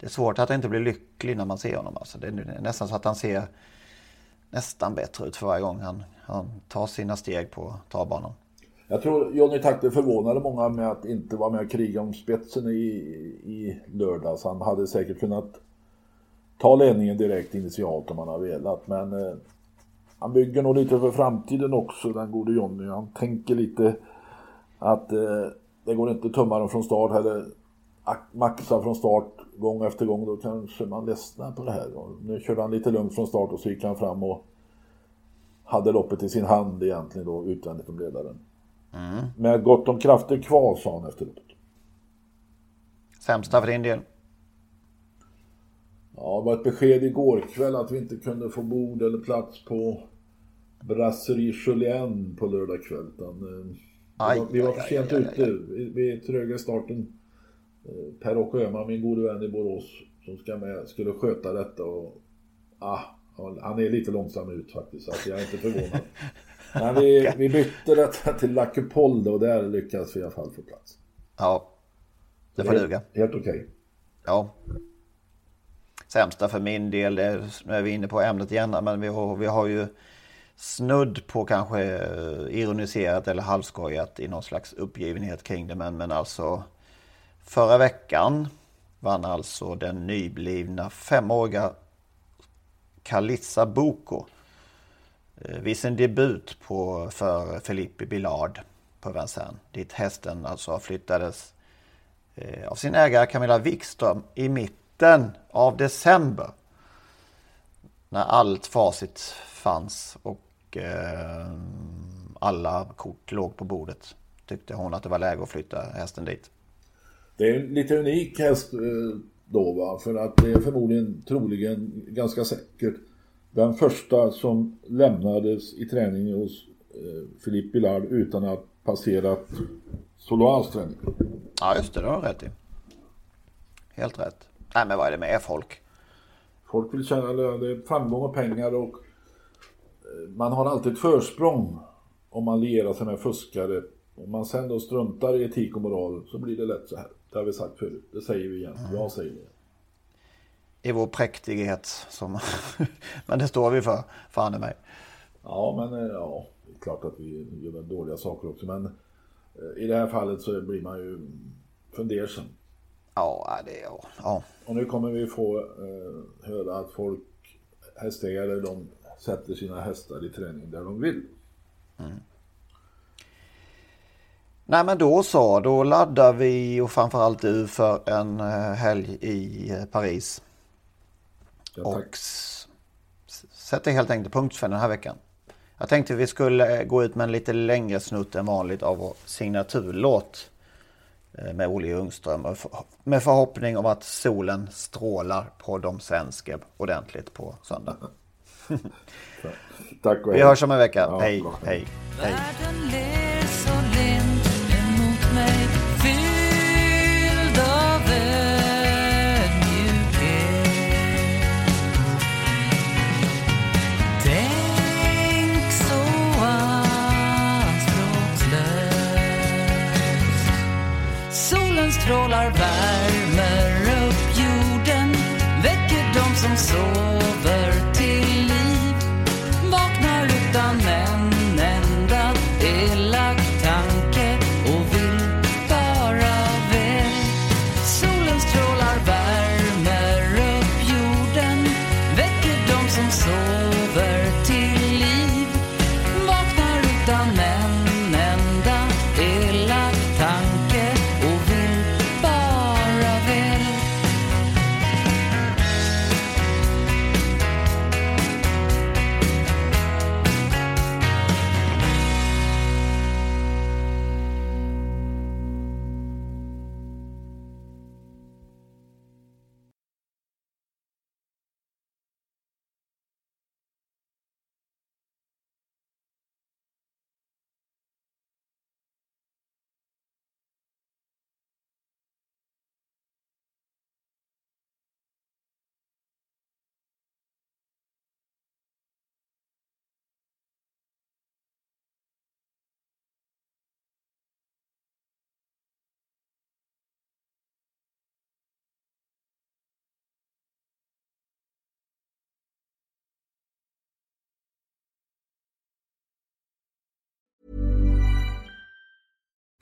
Det är svårt att inte bli lycklig när man ser honom. Alltså, det är nästan så att han ser nästan bättre ut för varje gång han, han tar sina steg på travbanan. Jag tror Johnny Takter förvånade många med att inte vara med och kriga om spetsen i, i lördags. Han hade säkert kunnat ta ledningen direkt initialt om han hade velat. Men eh, han bygger nog lite för framtiden också, den gode Jonny. Han tänker lite att eh, det går inte tumma dem från start eller maxa från start gång efter gång. Då kanske man ledsnar på det här. Och nu körde han lite lugnt från start och så gick han fram och hade loppet i sin hand egentligen då utvändigt om ledaren. Mm. Med gott om krafter kvar sa han efter loppet. Sämsta för din del? Ja, det var ett besked igår kväll att vi inte kunde få bord eller plats på Brasserie Julien på lördag kväll. Utan, eh, aj, vi var, för sent aj, ute. Vi, är tröga i starten. Eh, Per-Åke Öhman, min gode vän i Borås, som ska med, skulle sköta detta och ah, han är lite långsam ut faktiskt, så att jag är inte förvånad. Men vi, vi bytte detta till La Cupolde och där lyckades vi i alla fall få plats. Ja, det får duga. Helt okej. Okay. Ja sämsta för min del. Det, nu är vi inne på ämnet igen men vi har, vi har ju snudd på kanske eh, ironiserat eller halvskojat i någon slags uppgivenhet kring det. Men, men alltså förra veckan vann alltså den nyblivna femåriga Kalitsa Boko eh, vid sin debut på, för Filippi Billard på Vincennes. Dit hästen alltså flyttades eh, av sin ägare Camilla Wikström i mitten av december. När allt facit fanns och eh, alla kort låg på bordet. Tyckte hon att det var läge att flytta hästen dit. Det är en lite unik häst eh, då va. För att det är förmodligen troligen ganska säkert den första som lämnades i träning hos eh, Billard utan att passerat Soloas träning. Ja just det, det har rätt i. Helt rätt. Nej men vad är det med folk? Folk vill tjäna det är framgång och pengar och eh, man har alltid ett försprång om man lierar sig med fuskare. Om man sen då struntar i etik och moral så blir det lätt så här. Det har vi sagt förut. Det säger vi igen. Mm. Jag säger det. I vår präktighet. Som men det står vi för, fan i mig. Ja, men eh, ja, det är klart att vi gör dåliga saker också. Men eh, i det här fallet så blir man ju fundersam. Ja, det ja. ja. Och nu kommer vi få eh, höra att folk, hästägare, de sätter sina hästar i träning där de vill. Mm. Nej men då så, då laddar vi och framförallt du för en eh, helg i eh, Paris. Ja, och sätter helt enkelt punkt för den här veckan. Jag tänkte vi skulle eh, gå ut med en lite längre snutt än vanligt av vår signaturlåt. Eh, med Olle Ljungström med förhoppning om att solen strålar på de svenska ordentligt på söndag. Tack och Vi hörs om en vecka. Ja, hej, bra. hej, hej. Strålar värmer upp jorden Väcker de som sover.